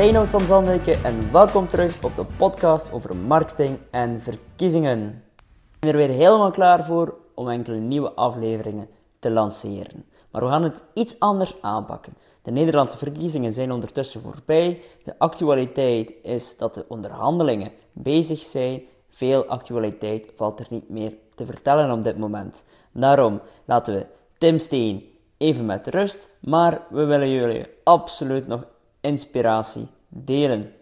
Reinoud van Zandijke en welkom terug op de podcast over marketing en verkiezingen. Ik ben er weer helemaal klaar voor om enkele nieuwe afleveringen te lanceren. Maar we gaan het iets anders aanpakken. De Nederlandse verkiezingen zijn ondertussen voorbij. De actualiteit is dat de onderhandelingen bezig zijn. Veel actualiteit valt er niet meer te vertellen op dit moment. Daarom laten we Tim Steen even met rust, maar we willen jullie absoluut nog inspiratie delen.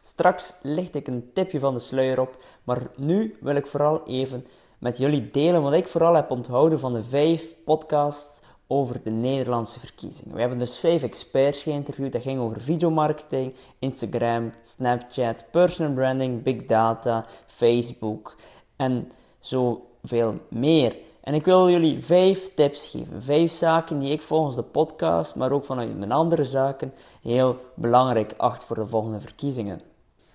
Straks licht ik een tipje van de sluier op, maar nu wil ik vooral even met jullie delen wat ik vooral heb onthouden van de vijf podcasts over de Nederlandse verkiezingen. We hebben dus vijf experts geïnterviewd. Dat ging over videomarketing, Instagram, Snapchat, personal branding, big data, Facebook en zoveel meer. En ik wil jullie vijf tips geven. Vijf zaken die ik volgens de podcast, maar ook vanuit mijn andere zaken, heel belangrijk acht voor de volgende verkiezingen.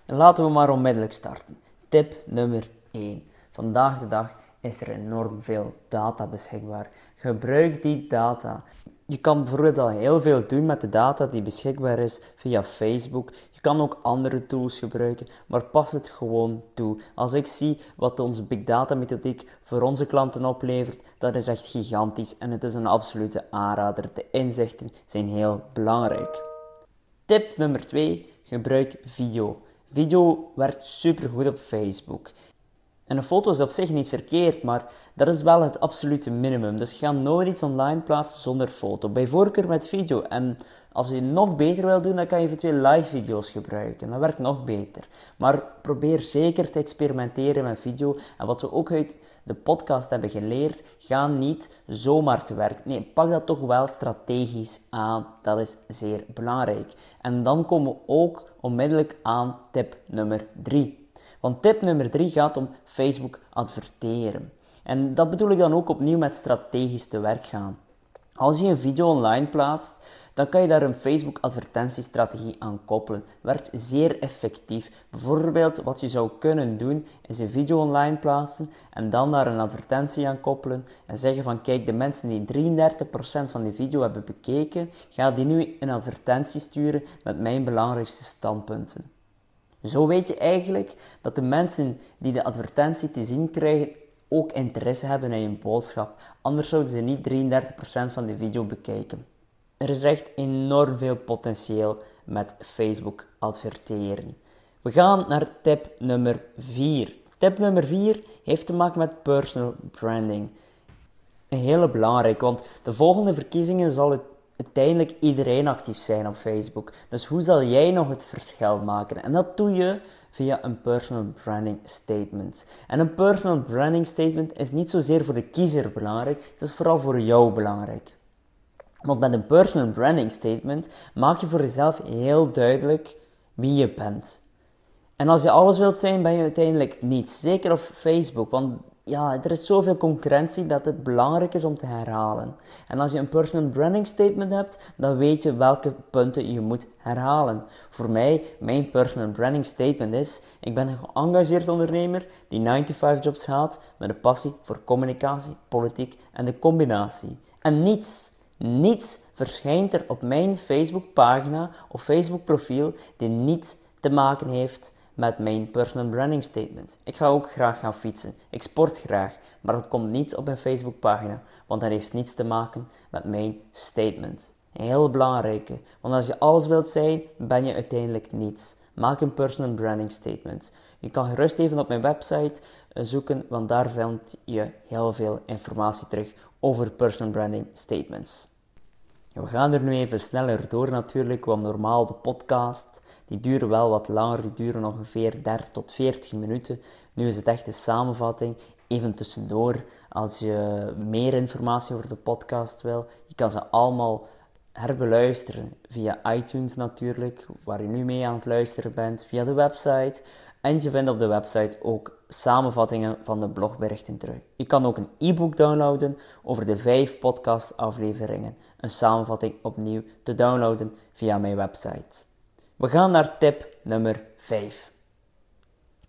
En laten we maar onmiddellijk starten. Tip nummer 1. Vandaag de dag is er enorm veel data beschikbaar. Gebruik die data. Je kan bijvoorbeeld al heel veel doen met de data die beschikbaar is via Facebook. Kan ook andere tools gebruiken, maar pas het gewoon toe. Als ik zie wat onze big data methodiek voor onze klanten oplevert, dat is echt gigantisch en het is een absolute aanrader. De inzichten zijn heel belangrijk. Tip nummer 2: gebruik video. Video werkt supergoed op Facebook. En een foto is op zich niet verkeerd, maar dat is wel het absolute minimum. Dus ga nooit iets online plaatsen zonder foto. Bij voorkeur met video. En als je nog beter wil doen, dan kan je eventueel live video's gebruiken. Dat werkt nog beter. Maar probeer zeker te experimenteren met video. En wat we ook uit de podcast hebben geleerd, ga niet zomaar te werk. Nee, pak dat toch wel strategisch aan. Dat is zeer belangrijk. En dan komen we ook onmiddellijk aan tip nummer 3. Want tip nummer 3 gaat om Facebook adverteren. En dat bedoel ik dan ook opnieuw met strategisch te werk gaan. Als je een video online plaatst, dan kan je daar een Facebook advertentiestrategie aan koppelen. Werkt zeer effectief. Bijvoorbeeld wat je zou kunnen doen is een video online plaatsen en dan daar een advertentie aan koppelen en zeggen van kijk de mensen die 33% van die video hebben bekeken, ga die nu een advertentie sturen met mijn belangrijkste standpunten. Zo weet je eigenlijk dat de mensen die de advertentie te zien krijgen ook interesse hebben in je boodschap. Anders zouden ze niet 33% van de video bekijken. Er is echt enorm veel potentieel met Facebook adverteren. We gaan naar tip nummer 4. Tip nummer 4 heeft te maken met personal branding. Een hele belangrijke, want de volgende verkiezingen zal het uiteindelijk iedereen actief zijn op Facebook. Dus hoe zal jij nog het verschil maken? En dat doe je via een personal branding statement. En een personal branding statement is niet zozeer voor de kiezer belangrijk, het is vooral voor jou belangrijk. Want met een personal branding statement maak je voor jezelf heel duidelijk wie je bent. En als je alles wilt zijn, ben je uiteindelijk niets. Zeker op Facebook, want ja, er is zoveel concurrentie dat het belangrijk is om te herhalen. En als je een personal branding statement hebt, dan weet je welke punten je moet herhalen. Voor mij, mijn personal branding statement is: ik ben een geëngageerd ondernemer die 95 jobs haalt met een passie voor communicatie, politiek en de combinatie. En niets, niets verschijnt er op mijn Facebook pagina of Facebook profiel die niet te maken heeft met mijn personal branding statement. Ik ga ook graag gaan fietsen. Ik sport graag, maar dat komt niet op mijn Facebookpagina, want dat heeft niets te maken met mijn statement. Heel belangrijke, want als je alles wilt zijn, ben je uiteindelijk niets. Maak een personal branding statement. Je kan gerust even op mijn website eh, zoeken, want daar vind je heel veel informatie terug over personal branding statements. We gaan er nu even sneller door natuurlijk, want normaal de podcast die duren wel wat langer, die duren ongeveer 30 tot 40 minuten. Nu is het echt een samenvatting, even tussendoor. Als je meer informatie over de podcast wil, je kan ze allemaal herbeluisteren via iTunes natuurlijk, waar je nu mee aan het luisteren bent, via de website. En je vindt op de website ook samenvattingen van de blogberichten terug. Je kan ook een e-book downloaden over de vijf podcastafleveringen. Een samenvatting opnieuw te downloaden via mijn website. We gaan naar tip nummer 5.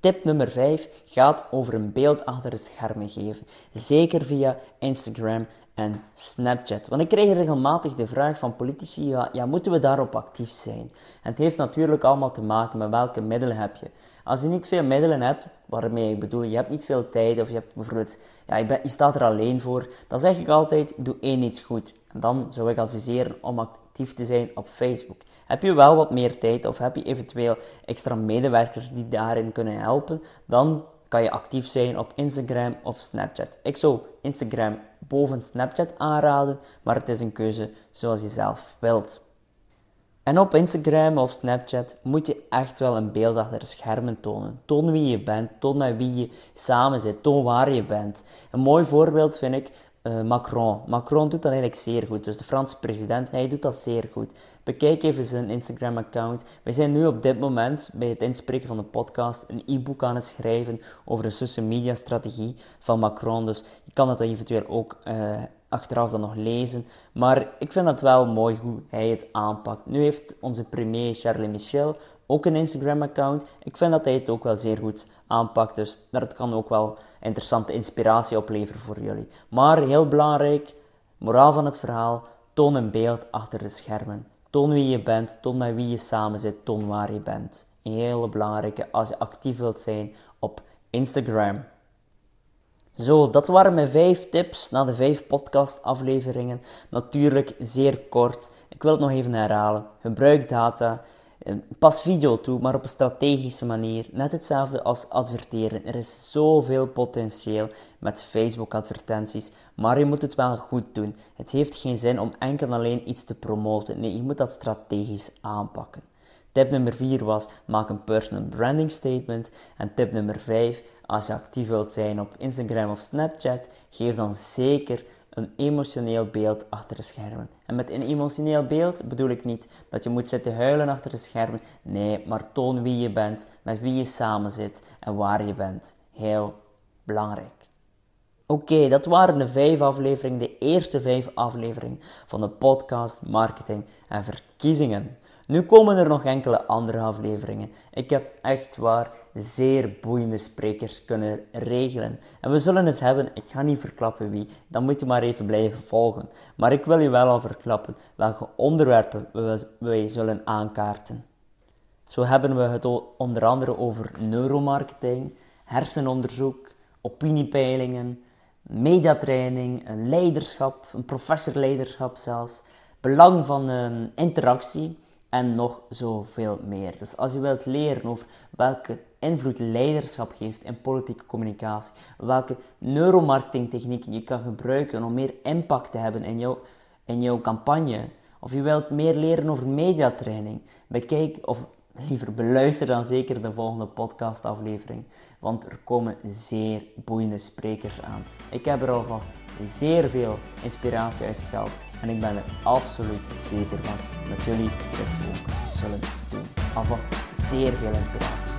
Tip nummer 5 gaat over een beeld achter het schermen geven. Zeker via Instagram en Snapchat. Want ik krijg regelmatig de vraag van politici, ja, moeten we daarop actief zijn? En het heeft natuurlijk allemaal te maken met welke middelen heb je. Als je niet veel middelen hebt, waarmee ik bedoel, je hebt niet veel tijd of je hebt bijvoorbeeld, ja, je, je staat er alleen voor, dan zeg ik altijd, doe één iets goed. En dan zou ik adviseren om actief te zijn op Facebook. Heb je wel wat meer tijd of heb je eventueel extra medewerkers die daarin kunnen helpen, dan kan je actief zijn op Instagram of Snapchat. Ik zou Instagram boven Snapchat aanraden, maar het is een keuze zoals je zelf wilt. En op Instagram of Snapchat moet je echt wel een beeld achter de schermen tonen. Toon wie je bent, toon met wie je samen zit, toon waar je bent. Een mooi voorbeeld vind ik uh, Macron. Macron doet dat eigenlijk zeer goed. Dus de Franse president, hij doet dat zeer goed. Bekijk even zijn Instagram-account. We zijn nu op dit moment, bij het inspreken van de podcast, een e-book aan het schrijven over de social media strategie van Macron. Dus je kan dat eventueel ook uh, achteraf dan nog lezen. Maar ik vind het wel mooi hoe hij het aanpakt. Nu heeft onze premier Charles Michel ook een Instagram-account. Ik vind dat hij het ook wel zeer goed aanpakt. Dus dat kan ook wel interessante inspiratie opleveren voor jullie. Maar heel belangrijk, moraal van het verhaal, toon een beeld achter de schermen. Toon wie je bent, toon met wie je samen zit, toon waar je bent. Een hele belangrijke als je actief wilt zijn op Instagram. Zo, dat waren mijn vijf tips na de vijf podcast-afleveringen. Natuurlijk zeer kort. Ik wil het nog even herhalen. Gebruik data. Eh, pas video toe, maar op een strategische manier. Net hetzelfde als adverteren. Er is zoveel potentieel met Facebook-advertenties, maar je moet het wel goed doen. Het heeft geen zin om enkel en alleen iets te promoten. Nee, je moet dat strategisch aanpakken. Tip nummer 4 was: maak een personal branding statement. En tip nummer 5, als je actief wilt zijn op Instagram of Snapchat, geef dan zeker een emotioneel beeld achter de schermen. En met een emotioneel beeld bedoel ik niet dat je moet zitten huilen achter de schermen. Nee, maar toon wie je bent, met wie je samen zit en waar je bent. Heel belangrijk. Oké, dat waren de vijf afleveringen, de eerste vijf afleveringen van de podcast Marketing en Verkiezingen. Nu komen er nog enkele andere afleveringen. Ik heb echt waar zeer boeiende sprekers kunnen regelen. En we zullen het hebben, ik ga niet verklappen wie, dan moet je maar even blijven volgen. Maar ik wil je wel al verklappen welke onderwerpen we, wij zullen aankaarten. Zo hebben we het onder andere over neuromarketing, hersenonderzoek, opiniepeilingen, mediatraining, leiderschap, een professorleiderschap zelfs, belang van um, interactie en nog zoveel meer. Dus als je wilt leren over welke invloed leiderschap heeft in politieke communicatie, welke neuromarketingtechnieken je kan gebruiken om meer impact te hebben in jouw, in jouw campagne, of je wilt meer leren over mediatraining, bekijk of liever beluister dan zeker de volgende podcastaflevering, want er komen zeer boeiende sprekers aan. Ik heb er alvast zeer veel inspiratie uit gehaald en ik ben er absoluut zeker van dat jullie dit ook zullen doen. Alvast zeer veel inspiratie.